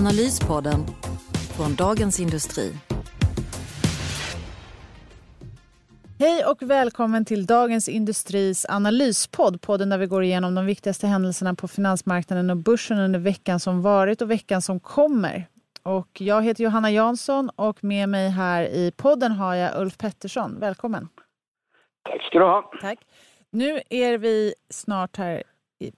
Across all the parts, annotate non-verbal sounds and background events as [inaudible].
Analyspodden från Dagens Industri. Hej och välkommen till Dagens Industris analyspodd. Podden där vi går igenom de viktigaste händelserna på finansmarknaden och börsen under veckan som varit och veckan som kommer. Och jag heter Johanna Jansson och med mig här i podden har jag Ulf Pettersson. Välkommen! Tack ska du ha. Tack. Nu är vi snart här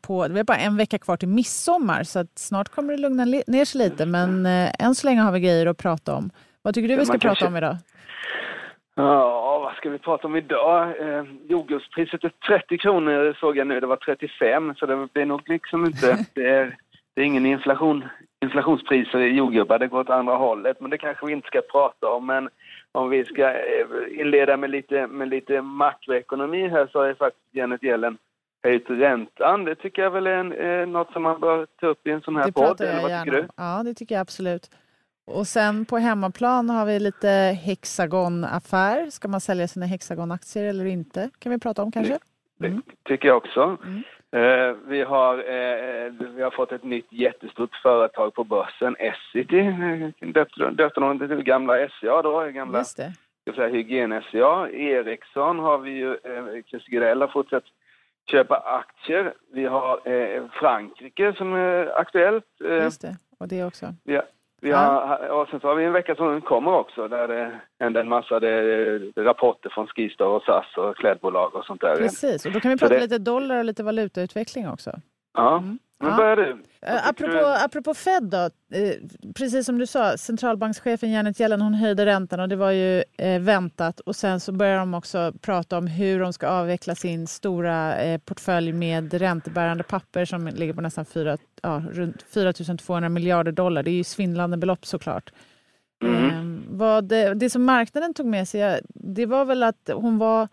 på, det är bara en vecka kvar till midsommar så snart kommer det lugna ner sig lite men eh, än så länge har vi grejer att prata om. Vad tycker du vi ska prata kanske... om idag? Ja, vad ska vi prata om idag? Eh, jordgubbspriset är 30 kronor såg jag nu, det var 35 så det blir nog liksom inte, [laughs] det är, det är ingen inflation, inflationspriser i jordgubbar, det går åt andra hållet men det kanske vi inte ska prata om men om vi ska eh, inleda med lite, med lite makroekonomi här så är faktiskt Janet Yellen höjt räntan. Det tycker jag väl är en, eh, något som man bör ta upp i en sån här det podd. Eller vad gärna. tycker du? Ja, det tycker jag absolut. Och sen på hemmaplan har vi lite Hexagon-affär. Ska man sälja sina Hexagon-aktier eller inte? kan vi prata om kanske? Det, mm. tycker jag också. Mm. Uh, vi, har, uh, vi har fått ett nytt jättestort företag på börsen, Essity. Döpte, döpte de det till gamla SCA då, gamla Just det. hygien-SCA. Ericsson har vi ju, uh, Christer Gidell har fortsatt köpa aktier. Vi har eh, Frankrike som är aktuellt. Eh, Just det, och det också. Ja. Vi har, och sen så har vi en vecka som kommer också där det händer en massa det, rapporter från Skistar och SAS och klädbolag och sånt där. Precis, och då kan vi prata det... lite dollar och lite valutautveckling också. Ja. Mm. Men börjar du. Uh, apropå, du... apropå Fed då, eh, precis som du sa, centralbankschefen Janet Yellen hon höjde räntan och det var ju eh, väntat och sen så börjar de också prata om hur de ska avveckla sin stora eh, portfölj med räntebärande papper som ligger på nästan 4, ja, runt 4 200 miljarder dollar. Det är ju svindlande belopp såklart. Mm. Eh, vad det, det som marknaden tog med sig, det var väl att hon var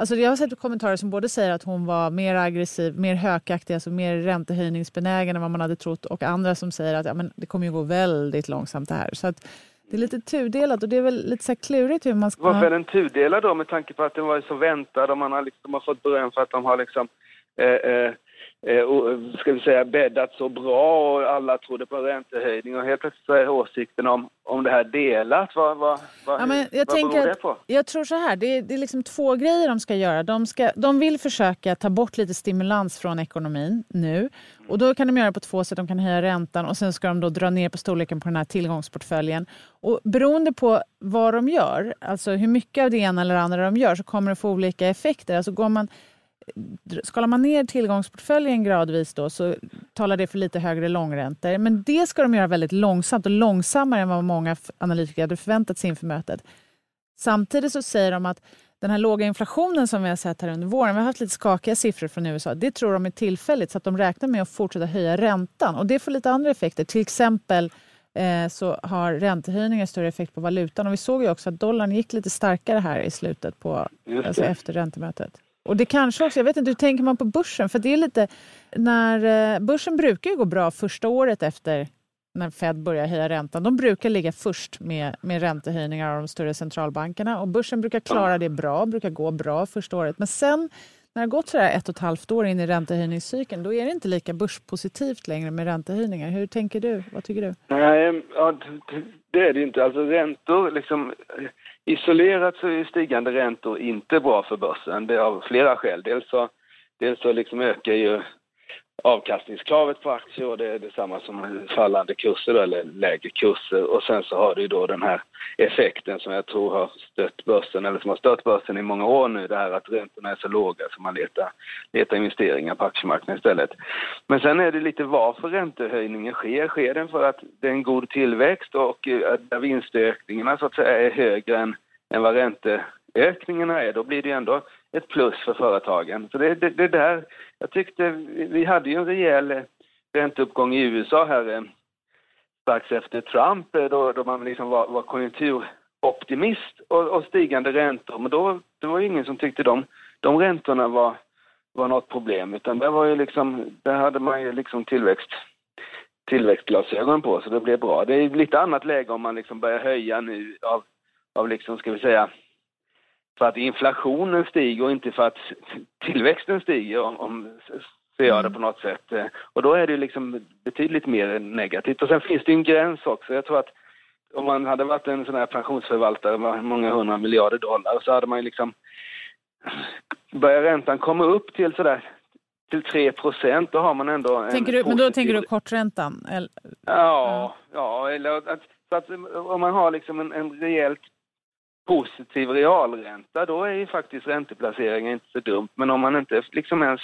Alltså jag har sett kommentarer som både säger att hon var mer aggressiv, mer hökaktig, alltså mer räntehöjningsbenägen än vad man hade trott och andra som säger att ja, men det kommer ju gå väldigt långsamt det här. Så att det är lite tudelat och det är väl lite så klurigt hur man ska... Varför är den tudelad då med tanke på att den var så väntad och man har, liksom, har fått beröm för att de har liksom eh, eh, ska vi säga, bäddat så bra och alla trodde på räntehöjning och helt plötsligt så är åsikten om, om det här delat. Vad, vad, vad, ja, men jag vad beror det på? jag tror så här, det är, det är liksom två grejer de ska göra. De, ska, de vill försöka ta bort lite stimulans från ekonomin nu. Och då kan de göra på två sätt. De kan höja räntan och sen ska de då dra ner på storleken på den här tillgångsportföljen. Och beroende på vad de gör, alltså hur mycket av det ena eller andra de gör, så kommer det få olika effekter. Alltså går man skalar man ner tillgångsportföljen gradvis då, så talar det för lite högre långräntor. Men det ska de göra väldigt långsamt och långsammare än vad många analytiker hade förväntat sig inför mötet. Samtidigt så säger de att den här låga inflationen som vi har sett här under våren, vi har haft lite skakiga siffror från USA, det tror de är tillfälligt så att de räknar med att fortsätta höja räntan. Och det får lite andra effekter. Till exempel eh, så har räntehöjningar större effekt på valutan. Och vi såg ju också att dollarn gick lite starkare här i slutet på, alltså efter räntemötet. Och det kanske också, jag vet inte, hur tänker man på börsen? För det är lite, när, eh, börsen brukar ju gå bra första året efter när Fed börjar höja räntan. De brukar ligga först med, med räntehöjningar av de större centralbankerna och börsen brukar klara det bra, brukar gå bra första året. Men sen när det har gått så ett och ett halvt år in i räntehöjningscykeln, då är det inte lika börspositivt längre med räntehöjningar. Hur tänker du? Vad tycker du? Nej, ja, det är det inte. Alltså räntor, liksom, Isolerat så är stigande räntor inte bra för börsen. Det är av flera skäl. Dels så, dels så liksom ökar ju avkastningskravet på aktier och det är detsamma som fallande kurser eller lägre kurser. Och sen så har du då den här effekten som jag tror har stött börsen, eller som har stött börsen i många år nu, det här att räntorna är så låga så man letar, letar investeringar på aktiemarknaden istället. Men sen är det lite varför räntehöjningen sker. Sker den för att det är en god tillväxt och eh, där vinstökningarna så att säga är högre än, än vad ränteökningarna är, då blir det ändå ett plus för företagen. Så det, det, det där, jag tyckte, vi hade ju en rejäl ränteuppgång i USA här eh, strax efter Trump eh, då, då man liksom var, var konjunkturoptimist och, och, stigande räntor. Men då det var ju ingen som tyckte de, de räntorna var, var något problem utan det var ju liksom, där hade man ju liksom tillväxt tillväxtglasögon på så det blev bra. Det är lite annat läge om man liksom börjar höja nu av, av liksom, ska vi säga, för att inflationen stiger och inte för att tillväxten stiger om, om ser jag det på något sätt. Och då är det liksom betydligt mer negativt. Och sen finns det en gräns också. Jag tror att om man hade varit en sån här pensionsförvaltare med många hundra miljarder dollar så hade man liksom börjar räntan komma upp till sådär till 3 procent, då har man ändå tänker du, Men då tänker du korträntan? Eller? Ja, ja, eller att, så att om man har liksom en, en rejält positiv realränta, då är ju faktiskt ränteplaceringen inte så dumt. Men om man inte liksom ens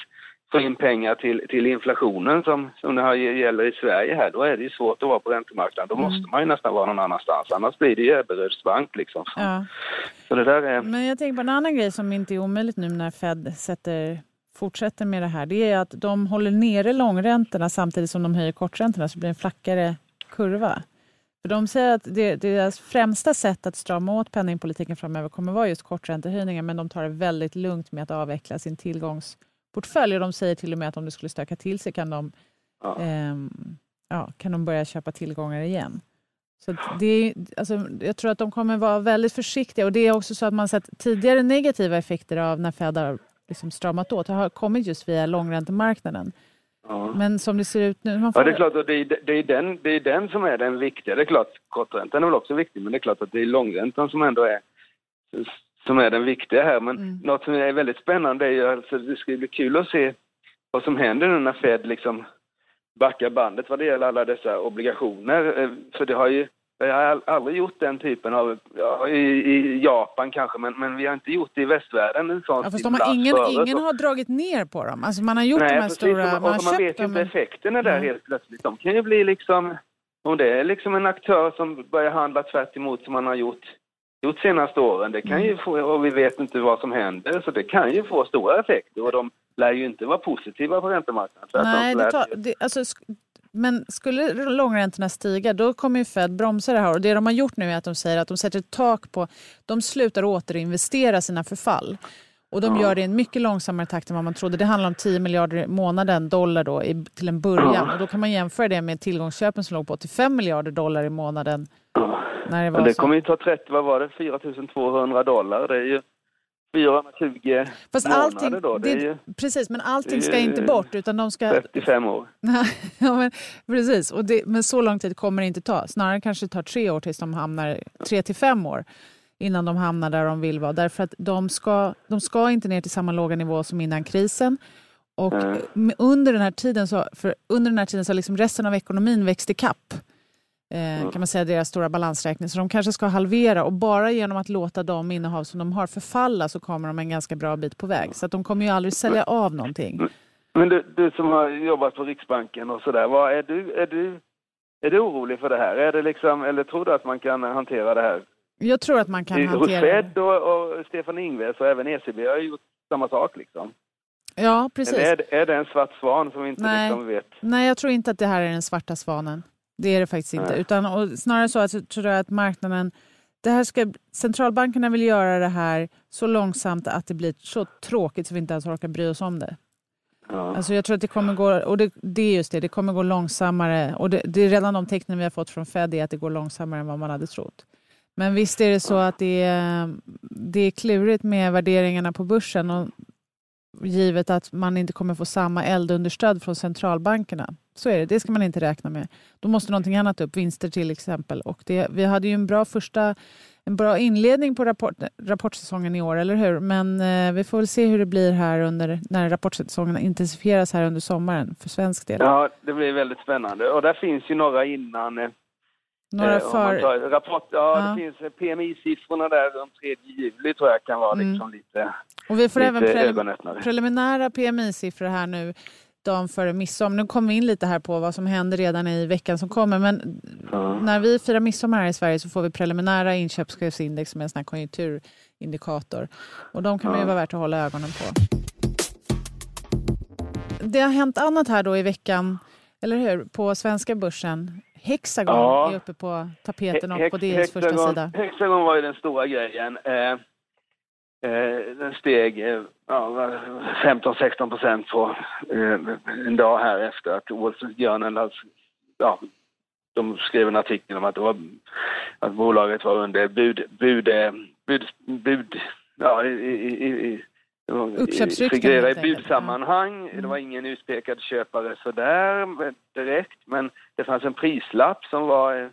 få in pengar till, till inflationen som, som det här gäller i Sverige här, då är det ju svårt att vara på räntemarknaden. Då mm. måste man ju nästan vara någon annanstans, annars blir det ju Ebberöds bank liksom. Ja. Så det där är... Men jag tänker på en annan grej som inte är omöjligt nu när Fed sätter, fortsätter med det här. Det är att de håller nere långräntorna samtidigt som de höjer korträntorna så det blir en flackare kurva. För de säger att det, deras främsta sätt att strama åt penningpolitiken framöver kommer vara just korträntehöjningar men de tar det väldigt lugnt med att avveckla sin tillgångs portfölj och de säger till och med att om det skulle stöka till sig kan de, ja. Eh, ja, kan de börja köpa tillgångar igen. Så det, alltså, jag tror att de kommer vara väldigt försiktiga och det är också så att man sett tidigare negativa effekter av när Fed har liksom stramat åt. Det har kommit just via långräntemarknaden. Ja. Men som det ser ut nu... Får... Ja, det är klart att det är, det, är den, det är den som är den viktiga. Det är klart, korträntan är väl också viktig, men det är klart att det är långräntan som ändå är som är den viktiga här. Men mm. något som är väldigt spännande är ju alltså, det ska bli kul att se vad som händer nu när Fed liksom backar bandet vad det gäller alla dessa obligationer. Eh, för det har ju, vi har aldrig gjort den typen av, ja, i, i, Japan kanske, men, men vi har inte gjort det i västvärlden. En sån ja, fast de har ingen, ingen har dragit ner på dem. Alltså man har gjort Nej, de här precis, stora... Man, och man vet ju inte effekterna där mm. helt plötsligt. De kan ju bli liksom, om det är liksom en aktör som börjar handla tvärt emot som man har gjort gjort senaste åren. Det kan ju mm. få, och vi vet inte vad som händer, så det kan ju få stora effekter och de lär ju inte vara positiva på räntemarknaden. Nej, det tar, det, alltså, men skulle långräntorna stiga då kommer ju Fed bromsa det här. Och det de har gjort nu är att de säger att de sätter ett tak på... De slutar återinvestera sina förfall. Och de gör det i en mycket långsammare takt än vad man trodde. Det handlar om 10 miljarder i månaden dollar då, i, till en början. Ja. Och då kan man jämföra det med tillgångsköpen som låg på 85 miljarder dollar i månaden när det var det så. kommer ju ta 30, vad var det, 4 200 dollar. Det är ju 420 Fast månader då. Det, det ju, precis, men allting ska inte bort utan de ska... 35 år. [laughs] ja, men, precis, och det, men så lång tid kommer det inte ta. Snarare kanske det tar tre år tills de hamnar, tre till fem år innan de hamnar där de vill vara. Därför att de ska, de ska inte ner till samma låga nivå som innan krisen. Och mm. under den här tiden så, för under den här tiden så har liksom resten av ekonomin växt i kapp eh, kan man säga, deras stora balansräkning. Så de kanske ska halvera och bara genom att låta de innehav som de har förfalla så kommer de en ganska bra bit på väg. Så att de kommer ju aldrig sälja av någonting. Men du, du som har jobbat på Riksbanken och sådär, är du, är, du, är du orolig för det här? Är det liksom, eller tror du att man kan hantera det här? Jag tror att man kan I, hantera det. Fed och, och Stefan Ingves och även ECB har gjort samma sak liksom. Ja, precis. Eller är, är det en svart svan som vi inte Nej. liksom vet? Nej, jag tror inte att det här är den svarta svanen. Det är det faktiskt inte. Utan, och snarare så att, tror jag att marknaden... Det här ska, centralbankerna vill göra det här så långsamt att det blir så tråkigt så vi inte ens orkar bry oss om det. Ja. Alltså jag tror att det kommer gå, och det, det är just det, det kommer gå långsammare. Och det, det är redan de tecknen vi har fått från Fed är att det går långsammare än vad man hade trott. Men visst är det så att det är, det är klurigt med värderingarna på börsen. Och givet att man inte kommer få samma eldunderstöd från centralbankerna. Så är det, det ska man inte räkna med. Då måste någonting annat upp, vinster till exempel. Och det, vi hade ju en bra första en bra inledning på rapport, rapportsäsongen i år, eller hur? Men eh, vi får väl se hur det blir här under, när rapportsäsongen intensifieras här under sommaren för svensk del. Ja, det blir väldigt spännande. Och där finns ju några innan. Eh, några eh, för... Tar, rapport, ja, ja, det finns eh, PMI-siffrorna där runt 3 juli tror jag kan vara mm. liksom lite Och vi får även prelim preliminära PMI-siffror här nu dagen före midsommar. Nu kommer vi in lite här på vad som händer redan i veckan som kommer. Men ja. när vi firar midsommar här i Sverige så får vi preliminära inköpschefsindex som är en sån här konjunkturindikator. Och de kan ja. ju vara värt att hålla ögonen på. Det har hänt annat här då i veckan eller hur? På svenska börsen. Hexagon ja. är uppe på tapeten och på DNs första sida. Hexagon var ju den stora grejen. Eh, den steg eh, ja, 15-16 procent på eh, en dag här efter att Wall Journal alltså, ja, de skrev en artikel om att, det var, att bolaget var under bud, bud, bud, bud ja, i, i, i figurera i budsammanhang. Ja. Det var ingen utpekad köpare sådär direkt, men det fanns en prislapp som var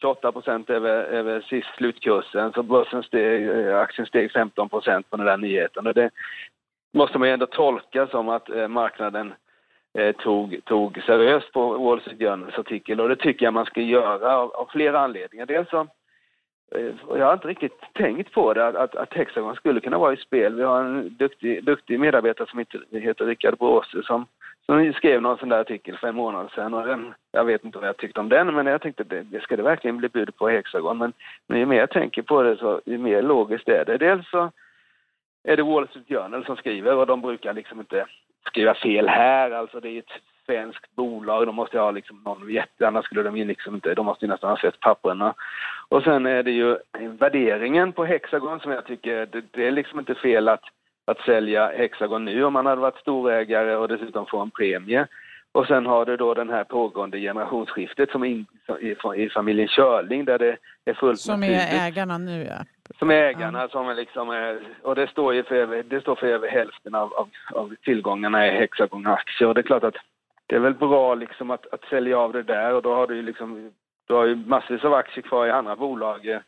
28 procent över, över sist slutkursen, så börsen steg, eh, aktien steg 15 procent på den där nyheten. Och det måste man ju ändå tolka som att eh, marknaden eh, tog, tog seriöst på Wall Street Journals artikel och det tycker jag man ska göra av, av flera anledningar. Dels så jag har inte riktigt tänkt på det, att, att Hexagon skulle kunna vara i spel. Vi har en duktig, duktig medarbetare som heter Rickard Bråse som, hon skrev någon sån där artikel för en månad sedan. Och den, jag vet inte vad jag tyckte om den, men jag tänkte det, det ska det verkligen bli bud på Hexagon. Men, men ju mer jag tänker på det, så ju mer logiskt är det. Dels så är det Wall Street Journal som skriver och de brukar liksom inte skriva fel här. Alltså det är ett svenskt bolag, de måste ha liksom någon jätte, annars skulle de ju liksom inte, de måste ju nästan ha sett papperna. Och sen är det ju värderingen på Hexagon som jag tycker, det, det är liksom inte fel att, att sälja Hexagon nu om man hade varit storägare och dessutom få en premie. Och sen har du då den här pågående generationsskiftet som in, i, i familjen Körling där det är fullt Som är ägarna nu ja. Som är ägarna ja. som är liksom, är, och det står ju för över, det står för över hälften av, av, av tillgångarna i Hexagon-aktier och det är klart att det är väl bra liksom att, att sälja av det där och då har du ju liksom, du har ju massvis av aktier kvar i andra bolag eh,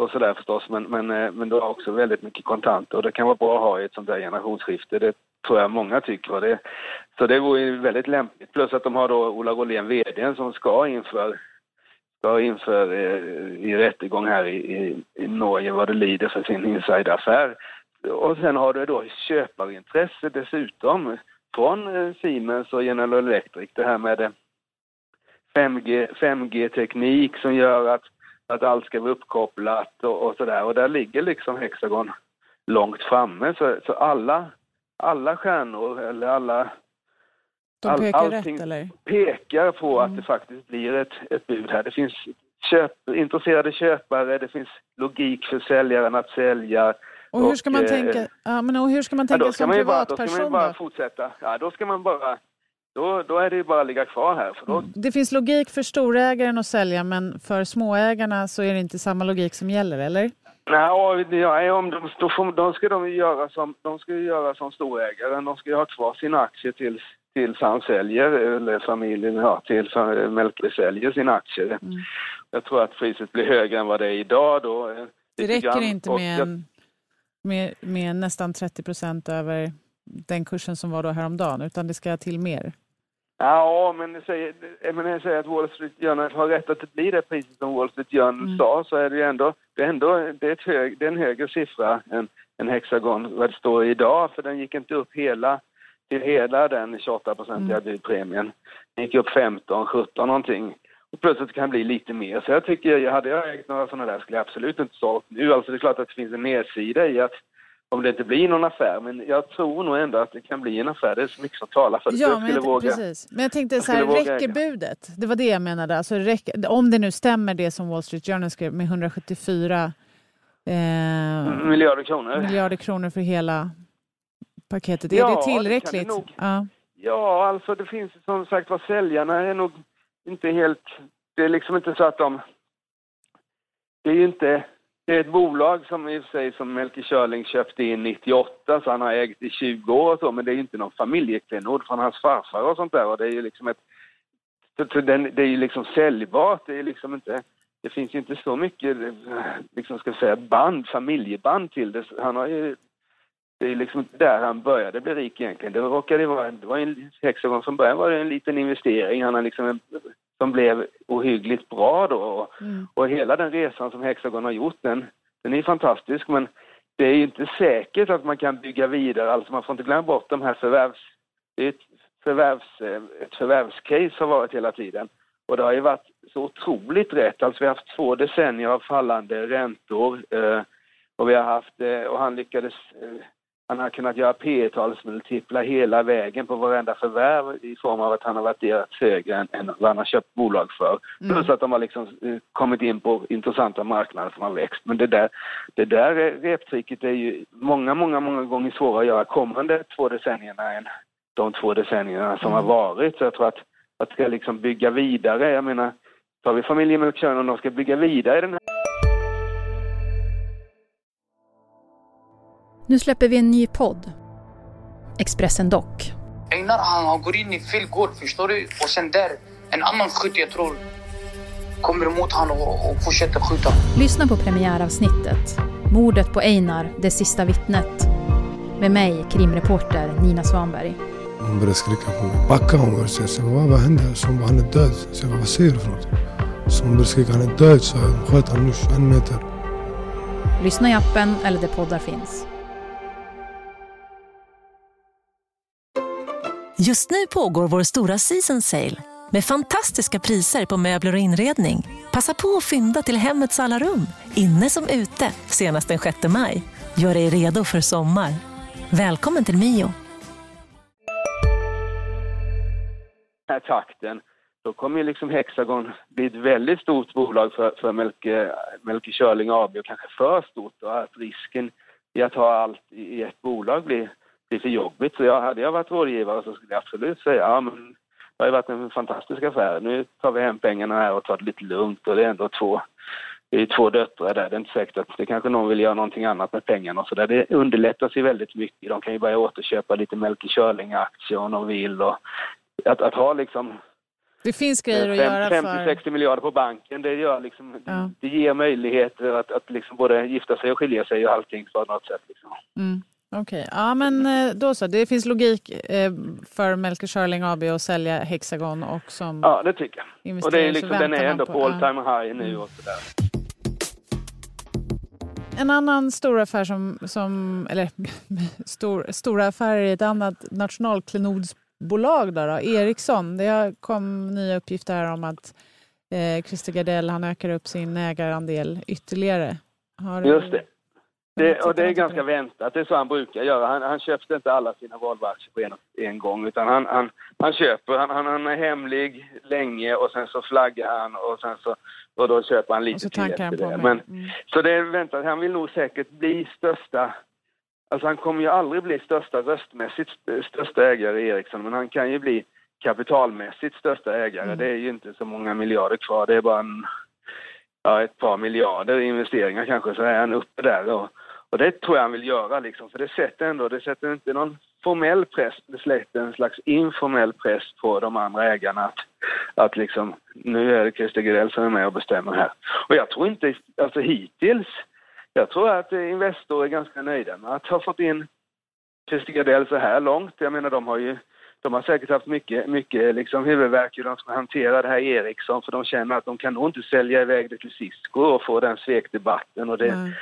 och sådär förstås men, men, eh, men du har också väldigt mycket kontanter och det kan vara bra att ha i ett sånt där generationsskifte. Det tror jag många tycker. det, så det vore väldigt lämpligt. Plus att de har då Ola Rolén, VD, som ska inför, ska inför eh, i rättegång här i, i, i Norge vad det lider för sin insideraffär. Och sen har du då köparintresse dessutom från eh, Siemens och General Electric, det här med eh, 5G, 5G-teknik som gör att, att allt ska vara uppkopplat och, och sådär. Och där ligger liksom Hexagon långt framme. Så, så alla, alla stjärnor, eller alla... De pekar all, rätt, eller? pekar på mm. att det faktiskt blir ett, ett bud här. Det finns köp, intresserade köpare, det finns logik för säljaren att sälja. Och hur ska man och, eh, tänka, ja, men och hur ska man tänka ja, som privatperson? Då ska man bara fortsätta. Ja, då ska man bara då, då är det ju bara att ligga kvar här. För då... Det finns logik för storägaren att sälja men för småägarna så är det inte samma logik som gäller, eller? Nej, ja, om de, då, då ska de göra som, de ska göra som storägaren. De ska ju ha kvar sina aktier tills, tills han säljer, eller familjen, ja, tills Melker säljer sina aktier. Mm. Jag tror att priset blir högre än vad det är idag. Då. Det räcker grann. inte med en med, med nästan 30 procent över den kursen som var då häromdagen, utan det ska till mer? Ja, men jag säger, men jag säger att Wall Street Journal har rätt att det blir det priset som Wall Street Journal mm. sa, så är det ju ändå, det är, ändå det är, hög, det är en högre siffra än, än Hexagon vad det står idag, för den gick inte upp hela till hela den 28-procentiga mm. budpremien. Den gick upp 15, 17 någonting. Och plötsligt kan det bli lite mer. Så jag tycker, hade jag ägt några sådana där skulle jag absolut inte sålt nu. Alltså det är klart att det finns en nedsida i att om det inte blir någon affär, men jag tror nog ändå att det kan bli en affär. Det är så mycket som talar för det. Ja, men, jag, våga, precis. men jag tänkte så här, räcker budet? Det var det jag menade. Alltså, räcker, om det nu stämmer det som Wall Street Journal skrev med 174 eh, miljarder kronor. miljarder kronor för hela paketet. Är ja, det tillräckligt? Det nog, ja. ja, alltså det finns som sagt var säljarna är nog inte helt... Det är liksom inte så att de... Det är ju inte... Det är ett bolag som i och för sig som Melker Körling köpte in 98 så han har ägt i 20 år och så men det är ju inte någon familjeklenod från hans farfar och sånt där och det är ju liksom ett... Det är ju liksom säljbart, det är liksom inte... Det finns ju inte så mycket, liksom ska säga, band, familjeband till det. Han har ju det är liksom där han började bli rik egentligen. Det råkade vara, det var en Hexagon från början var det en liten investering. Han har liksom en som blev ohyggligt bra då. Mm. Och hela den resan som Hexagon har gjort den, den är fantastisk men det är ju inte säkert att man kan bygga vidare. Alltså man får inte glömma bort de här förvärvs... Det är ett, förvärvs, ett förvärvscase har varit hela tiden. Och det har ju varit så otroligt rätt. Alltså vi har haft två decennier av fallande räntor. Eh, och vi har haft, eh, och han lyckades eh, han har kunnat göra P talsmultiplar hela vägen på varenda förvärv i form av att han har värderats högre än, än vad han har köpt bolag för. Mm. Plus att de har liksom eh, kommit in på intressanta marknader som har växt. Men det där, det där reptricket är ju många, många, många gånger svårare att göra kommande två decennierna än de två decennierna som mm. har varit. Så jag tror att, att ska liksom bygga vidare, jag menar, tar vi familjen Melchior och de ska bygga vidare i den här Nu släpper vi en ny podd. Expressen Dock. Einar han går in i fel gård, förstår du? Och sen där, en annan skytt jag tror kommer emot honom och, och fortsätter skjuta. Lyssna på premiäravsnittet. Mordet på Einar, det sista vittnet. Med mig, krimreporter Nina Svanberg. Hon började skrika på mig. Backa hon började säga. Så vad, vad hände? Så hon bara, han är död. Så jag bara, vad säger du för något? Så hon började skrika, han är död. Så jag sköt honom nu 21 meter. Lyssna i appen eller där poddar finns. Just nu pågår vår stora season sale med fantastiska priser på möbler och inredning. Passa på att fynda till hemmets alla rum, inne som ute, senast den 6 maj. Gör dig redo för sommar. Välkommen till Mio. Den här takten, då kommer ju liksom Hexagon bli ett väldigt stort bolag för, för Melke, Melke Körling AB och kanske för stort Då, att risken i att ha allt i ett bolag blir blir för jobbigt. Så jag, hade jag varit rådgivare så skulle jag absolut säga ja men det har varit en fantastisk affär. Nu tar vi hem pengarna här och tar det lite lugnt och det är ändå två det är två döttrar där. Det är inte säkert att det kanske någon vill göra någonting annat med pengarna och så där. Det underlättas ju väldigt mycket. De kan ju börja återköpa lite Melker Körling-aktier om de vill och att, att ha liksom det finns grejer att göra för... 50-60 miljarder på banken, det gör liksom, ja. det ger möjligheter att, att liksom både gifta sig och skilja sig och allting på något sätt. Liksom. Mm. Okej, okay. ja men eh, då så. Det finns logik eh, för Melker Schörling AB att sälja Hexagon och som Ja, det tycker jag. Och det är liksom, den är ändå på, all time high nu och sådär. En annan stor affär som, som eller [laughs] stor, stora affärer i ett annat nationalklenodsbolag då, då, Ericsson. Det kom nya uppgifter här om att eh, Christer Gardell han ökar upp sin ägarandel ytterligare. Har Just det. Det, och det är ganska väntat, det är så han brukar göra. Han, han köpte inte alla sina Volvo-aktier på en, en gång utan han, han, han köper, han, han, han är hemlig länge och sen så flaggar han och sen så och då köper han lite till efter det. Men, mm. Så det är väntat, han vill nog säkert bli största Alltså han kommer ju aldrig bli största röstmässigt största ägare i Ericsson men han kan ju bli kapitalmässigt största ägare. Mm. Det är ju inte så många miljarder kvar, det är bara en, ja, ett par miljarder i investeringar kanske så är han uppe där och och det tror jag han vill göra liksom, för det sätter ändå, det sätter inte någon formell press, det sätter en slags informell press på de andra ägarna att, att liksom, nu är det Christer Gardell som är med och bestämmer här. Och jag tror inte, alltså hittills, jag tror att Investor är ganska nöjda med att ha fått in Christer Gardell så här långt. Jag menar de har ju de har säkert haft mycket, mycket liksom huvudvärk hur de ska hantera det här Ericsson för de känner att de kan nog inte sälja iväg det till Cisco och få den svekdebatten och det, mm.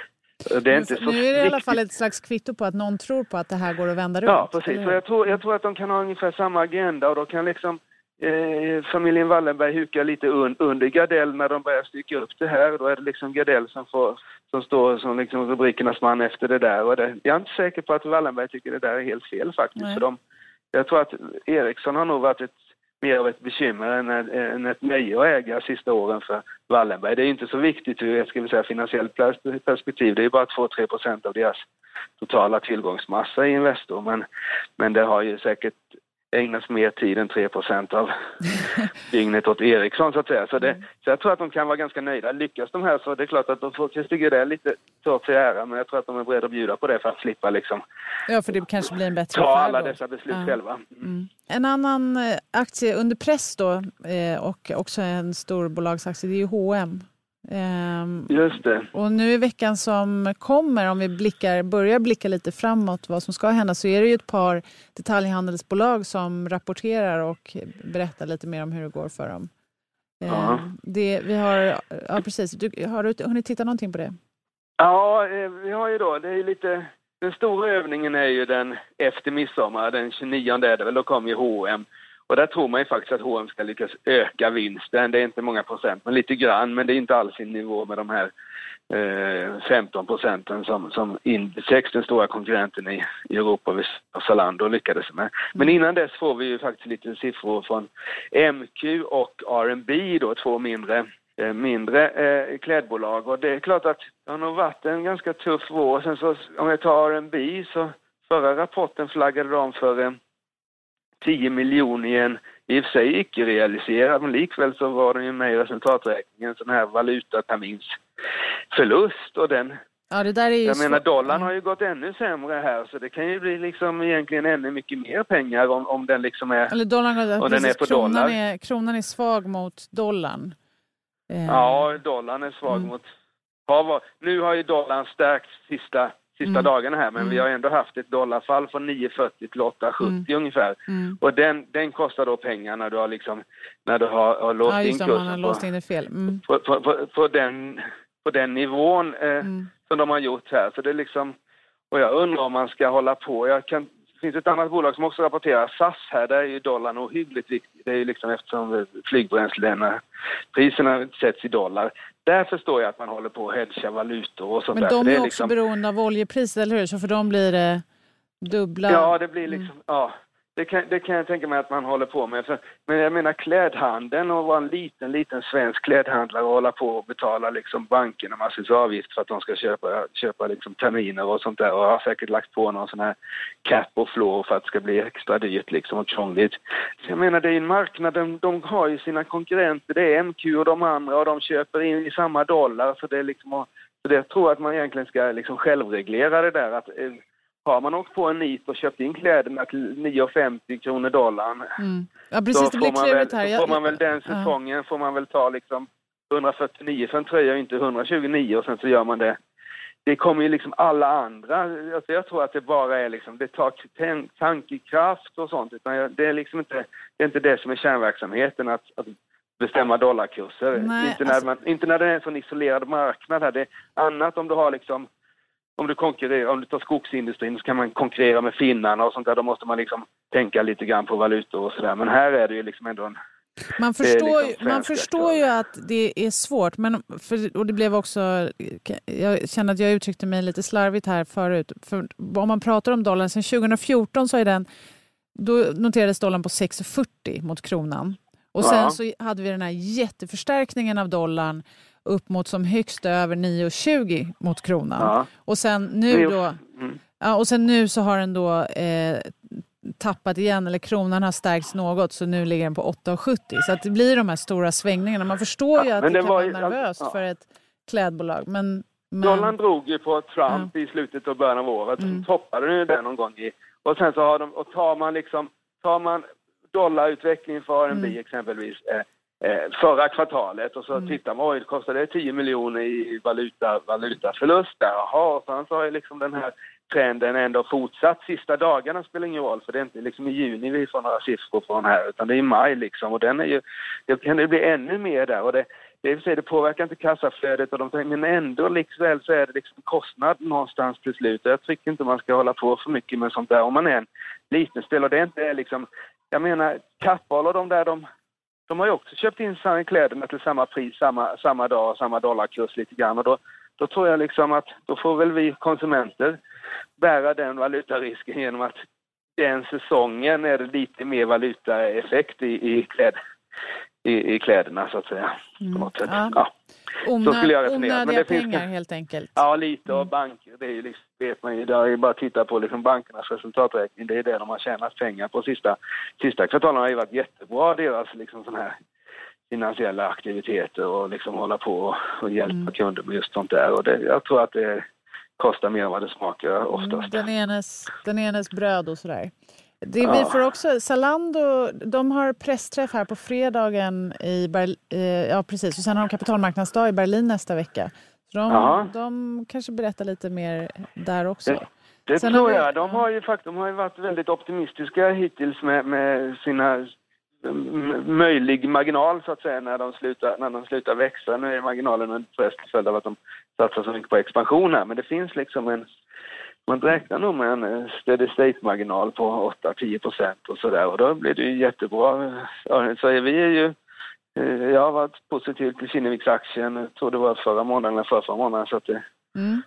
Det är inte så nu är det i alla fall ett slags kvitto på att någon tror på att det här går att vända runt. Ja, precis. Jag, tror, jag tror att de kan ha ungefär samma agenda och då kan liksom eh, familjen Wallenberg huka lite un, under Gardell när de börjar stycka upp det här. Då är det liksom Gardell som, får, som står som liksom rubrikernas man efter det där. Och det, jag är inte säker på att Wallenberg tycker det där är helt fel faktiskt. För de, jag tror att Ericsson har nog varit ett mer av ett bekymmer än, än ett nöje att äga sista åren för Wallenberg. Det är inte så viktigt ur ett ska vi säga, finansiellt perspektiv. Det är bara 2-3 procent av deras totala tillgångsmassa i Investor. Men, men det har ju säkert ägnas mer tid än 3% av [laughs] dygnet åt Ericsson så att säga. Så, det, mm. så jag tror att de kan vara ganska nöjda. Lyckas de här så det är klart att de får Christer Gardell lite ta sig ära men jag tror att de är beredda att bjuda på det för att slippa liksom Ja, för det kanske blir en bättre ta alla dessa beslut ja. själva. Mm. Mm. En annan eh, aktie under press då eh, och också en storbolagsaktie det är ju H&M. Um, Just det. Och nu i veckan som kommer, om vi blickar, börjar blicka lite framåt vad som ska hända, så är det ju ett par detaljhandelsbolag som rapporterar och berättar lite mer om hur det går för dem. Uh, det, vi har, ja precis. Du, har du hunnit titta någonting på det? Ja, eh, vi har ju då, det är lite, den stora övningen är ju den efter midsommar, den 29 är det väl, då kommer ju H&M och där tror man ju faktiskt att H&M ska lyckas öka vinsten. Det är inte många procent, men lite grann. Men det är inte alls i nivå med de här eh, 15 procenten som, som Inditex, den stora konkurrenten i, i Europa, och Zalando lyckades med. Men innan dess får vi ju faktiskt lite siffror från MQ och R&B då, två mindre eh, mindre eh, klädbolag och det är klart att det har nog varit en ganska tuff vår. Sen så om jag tar R&B så förra rapporten flaggade de för eh, 10 miljoner i en i och för sig icke-realiserad, men likväl så var den ju med i resultaträkningen, en sån här valutaterminsförlust och den Ja, det där är ju jag menar dollarn har ju gått ännu sämre här så det kan ju bli liksom egentligen ännu mycket mer pengar om, om den liksom är, Eller dollarn, om den är på kronan dollar. Är, kronan är svag mot dollarn. Eh. Ja, dollarn är svag mm. mot... Har, nu har ju dollarn stärkt sista sista mm. dagarna här, men mm. vi har ändå haft ett dollarfall från 9,40 till 8,70 mm. ungefär. Mm. Och den, den kostar då pengar när du har liksom, när du har, har låst ja, in kursen. Man har låst in det fel. Mm. På, på, på, på, den, på den nivån eh, mm. som de har gjort här. Så det är liksom, och jag undrar om man ska hålla på. Jag kan, det finns ett annat bolag som också rapporterar, SAS här, där är ju dollarn ohyggligt viktig. Det är ju liksom eftersom flygbränslena, priserna sätts i dollar. Där förstår jag att man håller på att hedga valutor och sånt Men de där. är, är också liksom... beroende av oljepriset, eller hur? Så för dem blir det dubbla... Ja, det blir liksom... Mm. Ja, det kan, det kan jag tänka mig att man håller på med. För, men jag menar klädhandeln och vara en liten, liten svensk klädhandlare och hålla på och betala liksom bankerna massvis avgift för att de ska köpa, köpa liksom terminer och sånt där. Och har säkert lagt på någon sån här cap och floor för att det ska bli extra dyrt liksom och krångligt. Så jag menar det är en marknad, de, de har ju sina konkurrenter, det är MQ och de andra och de köper in i samma dollar. Så det är liksom så det jag tror att man egentligen ska liksom självreglera det där. Att eh, har man åkt på en nit och köpt in kläderna till 9,50 kronor dollarn. Mm. Ja precis, det blir klurigt här. Då får man väl den säsongen ja. får man väl ta liksom 149 för en tröja och inte 129 och sen så gör man det. Det kommer ju liksom alla andra, alltså jag tror att det bara är liksom, det tar tankekraft och sånt utan det är liksom inte, det är inte det som är kärnverksamheten att, att bestämma dollarkurser. Nej, inte, när alltså... man, inte när det är en sån isolerad marknad här. Det är annat om du har liksom om du konkurrerar, om du tar skogsindustrin så kan man konkurrera med finnarna och sånt där. Då måste man liksom tänka lite grann på valutor och sådär. Men här är det ju liksom ändå en man förstår, liksom man förstår ju att det är svårt, men för, och det blev också... Jag känner att jag uttryckte mig lite slarvigt här förut. För om man pratar om dollarn, sen 2014 så är den... Då noterades dollarn på 6,40 mot kronan. Och sen ja. så hade vi den här jätteförstärkningen av dollarn upp mot som högst över 9,20 mot kronan. Ja. Och sen nu då... Mm. Ja, och sen nu så har den då eh, tappat igen, eller kronan har stärkts något, så nu ligger den på 8,70. Så att det blir de här stora svängningarna. Man förstår ju att det, det kan vara nervöst ja. för ett klädbolag. Men, men... Dollarn drog ju på Trump i slutet av början av året, mm. toppade den ju där någon gång i... Och sen så har de, och tar man liksom, tar man dollarutvecklingen för R&B mm. exempelvis, eh, förra kvartalet och så mm. tittar man, oj, det kostade 10 miljoner i valuta, valutaförlust där. Jaha, och sen så har ju liksom den här trenden ändå fortsatt. Sista dagarna spelar ingen roll för det är inte liksom i juni vi får några siffror från här utan det är i maj liksom och den är ju, det kan det bli ännu mer där och det, det, vill säga, det påverkar inte kassaflödet och de, men ändå likväl så är det liksom kostnad någonstans till slut. Jag tycker inte man ska hålla på för mycket med sånt där om man är en liten spelare. Det är inte liksom, jag menar Kappahl och de där de de har ju också köpt in kläderna till samma pris samma, samma dag, samma dollarkurs lite grann. Och då, då tror jag liksom att då får väl vi konsumenter bära den valutarisken genom att den säsongen är det lite mer valutaeffekt i, i, kläd, i, i kläderna så att säga. Mm. På. Ja. ja. Onö, så skulle jag resonera. Onödiga Men det pengar finns, helt enkelt. Ja, lite. Och mm. banker, det är ju liksom, vet man ju. Det är bara att titta på liksom bankernas resultaträkning. Det är det de har tjänat pengar på. Sista, sista kvartalen har ju varit jättebra, deras liksom sån här finansiella aktiviteter och liksom hålla på och, och hjälpa mm. kunder med just sånt där. Och det, jag tror att det kostar mer än vad det smakar oftast. Mm, den, enes, den enes bröd och sådär. Det, ja. Vi får också, Zalando de har pressträff här på fredagen i Berlin. Eh, ja, precis. Och sen har de kapitalmarknadsdag i Berlin nästa vecka. Så de, de kanske berättar lite mer där också. Det, det tror jag. De har, ju, de har ju varit väldigt optimistiska hittills med, med sina möjlig marginal så att säga när de slutar, när de slutar växa. Nu är marginalen en följd av att de satsar så mycket på expansion här men det finns liksom en man räknar nog med en eh, steady state-marginal på 8-10 procent och sådär och då blir det ju jättebra. Så vi är ju, eh, jag har varit positiv till Kinneviksaktien, jag tror det var förra månaden eller förra, förra månaden så att det mm.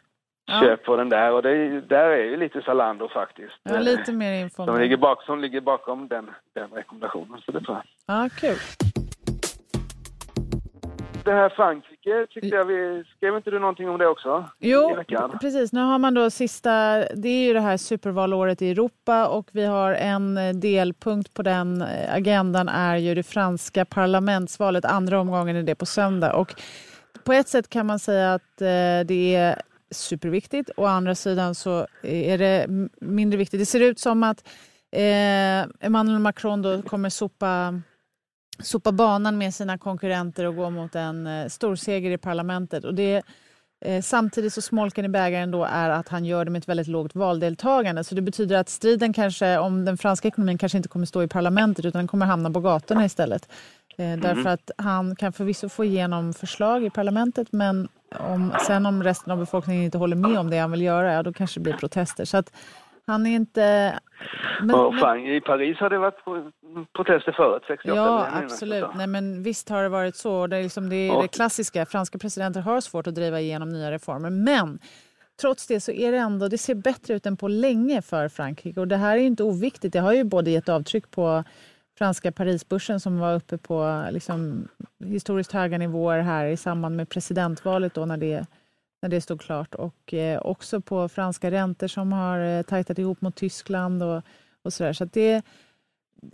Ja. Köp på den där och det, där är ju lite Zalando faktiskt. Ja, lite mer info. Som ligger, bak, som ligger bakom den, den rekommendationen, så det tror jag. Ja, kul det här Frankrike tyckte jag vi... Skrev inte du någonting om det också? Jo, precis. Nu har man då sista... Det är ju det här supervalåret i Europa och vi har en delpunkt på den agendan är ju det franska parlamentsvalet. Andra omgången är det på söndag. Och på ett sätt kan man säga att eh, det är superviktigt. Å andra sidan så är det mindre viktigt. Det ser ut som att eh, Emmanuel Macron då kommer sopa sopa banan med sina konkurrenter och gå mot en eh, storseger i parlamentet. Och det, eh, samtidigt så smolken i bägaren då är att han gör det med ett väldigt lågt valdeltagande. Så det betyder att striden kanske om den franska ekonomin kanske inte kommer stå i parlamentet utan den kommer hamna på gatorna istället. Eh, mm. Därför att han kan förvisso få igenom förslag i parlamentet men om, sen om resten av befolkningen inte håller med om det han vill göra, ja, då kanske det blir protester. Så att han är inte... Men, och fan, I Paris har det varit protester förut, 68. Ja, absolut. Nej, men visst har det varit så. Det är, liksom, det, är det klassiska. Franska presidenter har svårt att driva igenom nya reformer. Men trots det så är det ändå, det ser bättre ut än på länge för Frankrike. Och det här är inte oviktigt. Det har ju både gett avtryck på franska Parisbörsen som var uppe på liksom, historiskt höga nivåer här i samband med presidentvalet då när det när det stod klart. Och eh, också på franska räntor som har eh, tajtat ihop mot Tyskland och, och sådär. Så det,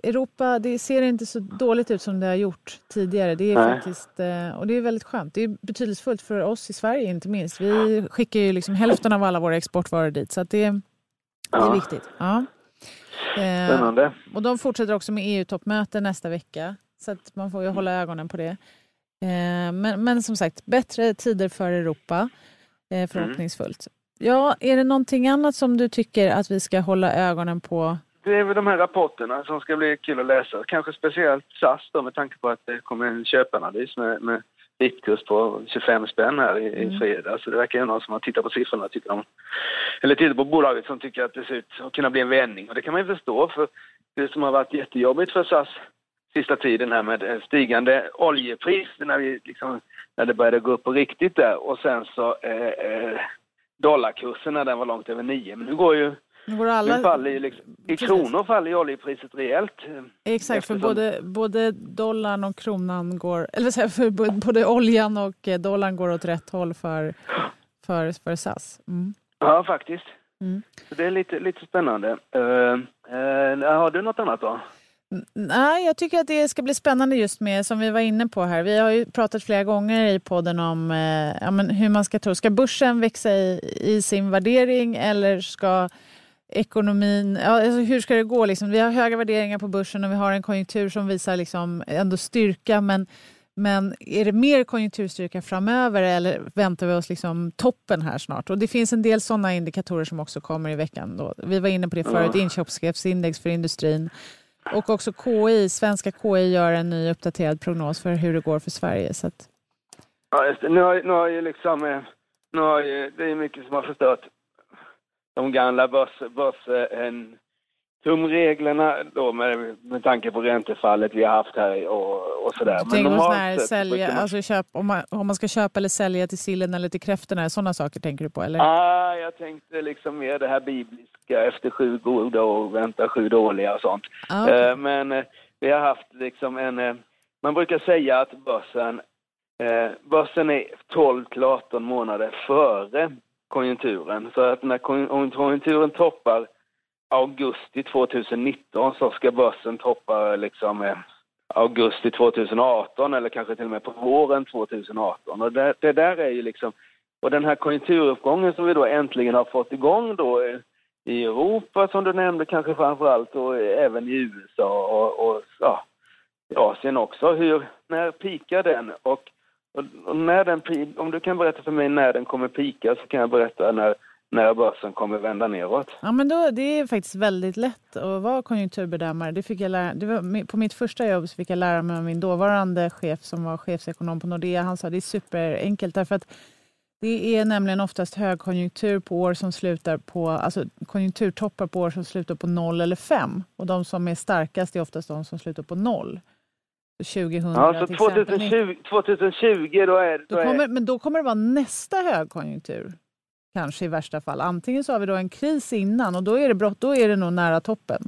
Europa det ser inte så dåligt ut som det har gjort tidigare. Det är faktiskt, eh, och det är väldigt skönt. Det är betydelsefullt för oss i Sverige inte minst. Vi skickar ju liksom hälften av alla våra exportvaror dit. Så det, det är viktigt. Ja. Spännande. Och de fortsätter också med EU-toppmöte nästa vecka. Så att man får ju hålla ögonen på det. Men, men som sagt, bättre tider för Europa. Eh, förhoppningsfullt. Mm. Ja, är det någonting annat som du tycker att vi ska hålla ögonen på? Det är väl de här rapporterna som ska bli kul att läsa. Kanske speciellt SAS då med tanke på att det kommer en köpanalys med, med riktkurs på 25 spänn här i, mm. i fredags. Så det verkar ju någon som har tittat på siffrorna tycker de, eller tittat på bolaget som tycker att det ser ut att kunna bli en vändning. Och det kan man ju förstå för det som har varit jättejobbigt för SAS sista tiden här med stigande oljepris när, vi liksom, när det började gå upp på riktigt där och sen så eh, eh, dollarkursen när den var långt över 9. Men nu går ju nu går alla... faller liksom, I kronor faller ju oljepriset rejält. Eh, Exakt, eftersom... för både, både dollarn och kronan går, eller säga, för både oljan och eh, dollarn går åt rätt håll för, för, för SAS. Mm. Ja, faktiskt. Mm. Så det är lite, lite spännande. Uh, uh, har du något annat då? Nej, jag tycker att det ska bli spännande just med, som vi var inne på här. Vi har ju pratat flera gånger i podden om eh, ja, men hur man ska tro. Ska börsen växa i, i sin värdering eller ska ekonomin... Ja, alltså hur ska det gå? Liksom? Vi har höga värderingar på börsen och vi har en konjunktur som visar liksom ändå styrka. Men, men är det mer konjunkturstyrka framöver eller väntar vi oss liksom toppen här snart? Och Det finns en del sådana indikatorer som också kommer i veckan. Då. Vi var inne på det förut, inköpschefsindex för industrin och också KI, svenska KI gör en ny uppdaterad prognos för hur det går för Sverige. Så att... Ja, just det. Nu har, nu har ju liksom, eh, nu har ju, det är mycket som har förstört de gamla börs, börs, eh, en, tumreglerna då med, med tanke på räntefallet vi har haft här och, och sådär. Tänker på här sälja, alltså köp, om, man, om man ska köpa eller sälja till sillen eller till kräftorna, sådana saker tänker du på eller? ah, jag tänkte liksom mer det här bibliska efter sju goda och vänta sju dåliga och sånt. Ah, okay. uh, men uh, vi har haft liksom en, uh, man brukar säga att börsen, börsen är 12 till 18 månader före konjunkturen. Så att när konjunkturen toppar augusti 2019 så ska börsen toppa liksom eh, augusti 2018 eller kanske till och med på våren 2018. Och det, det, där är ju liksom, och den här konjunkturuppgången som vi då äntligen har fått igång då eh, i Europa som du nämnde kanske framförallt och eh, även i USA och, och ja, i Asien också. Hur, när pikar den? Och, och, och, när den, om du kan berätta för mig när den kommer pika så kan jag berätta när när börsen kommer vända neråt. Ja, men då, det är faktiskt väldigt lätt att vara konjunkturbedömare. Det fick jag lära, det var, på mitt första jobb fick jag lära mig av min dåvarande chef som var chefsekonom på Nordea. Han sa det är superenkelt därför att Det är nämligen oftast högkonjunktur på år som slutar på, alltså konjunkturtoppar på år som slutar på noll eller fem. Och de som är starkast är oftast de som slutar på noll. 2000 ja, så 2020, 2020 då är, då, då kommer. Men då kommer det vara nästa högkonjunktur. Kanske i värsta fall. Antingen så har vi då en kris innan och då är det, brott, då är det nog nära toppen.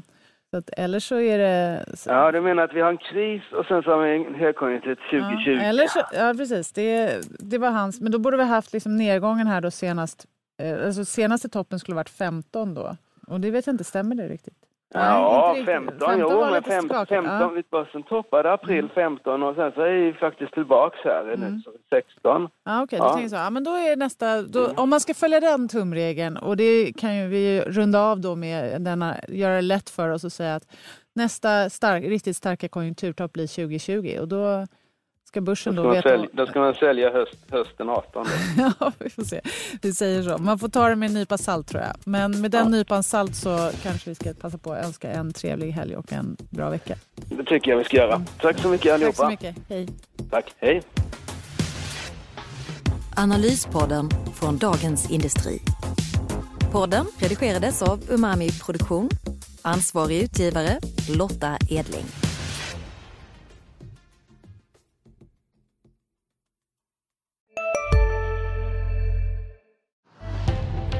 Så att, eller så är det... Ja, du menar att vi har en kris och sen så har vi en högkonjunktur 2020? Ja, eller så, ja precis. Det, det var hans. Men då borde vi haft liksom nedgången här då senast. Eh, alltså senaste toppen skulle varit 15 då. Och det vet jag inte, stämmer det riktigt? Ja, 15, 15 jo, men 15, 15 ja. börsen toppade april 15 mm. och sen så är vi faktiskt tillbaks här mm. nu, 16. Ja, Okej, okay, ja. så. Ja, men då är nästa, då, mm. om man ska följa den tumregeln och det kan ju vi runda av då med denna, göra det lätt för oss och säga att nästa stark, riktigt starka konjunkturtopp blir 2020 och då Ska börsen då, då veta... Sälja, då ska man sälja höst, hösten 18. [laughs] ja, vi får se. Vi säger så. Man får ta det med en nypa salt tror jag. Men med den ja. nypan salt så kanske vi ska passa på att önska en trevlig helg och en bra vecka. Det tycker jag vi ska göra. Tack så mycket allihopa. Tack så mycket. Hej. Tack. Hej. Analyspodden från Dagens Industri. Podden redigerades av Umami Produktion. Ansvarig utgivare Lotta Edling.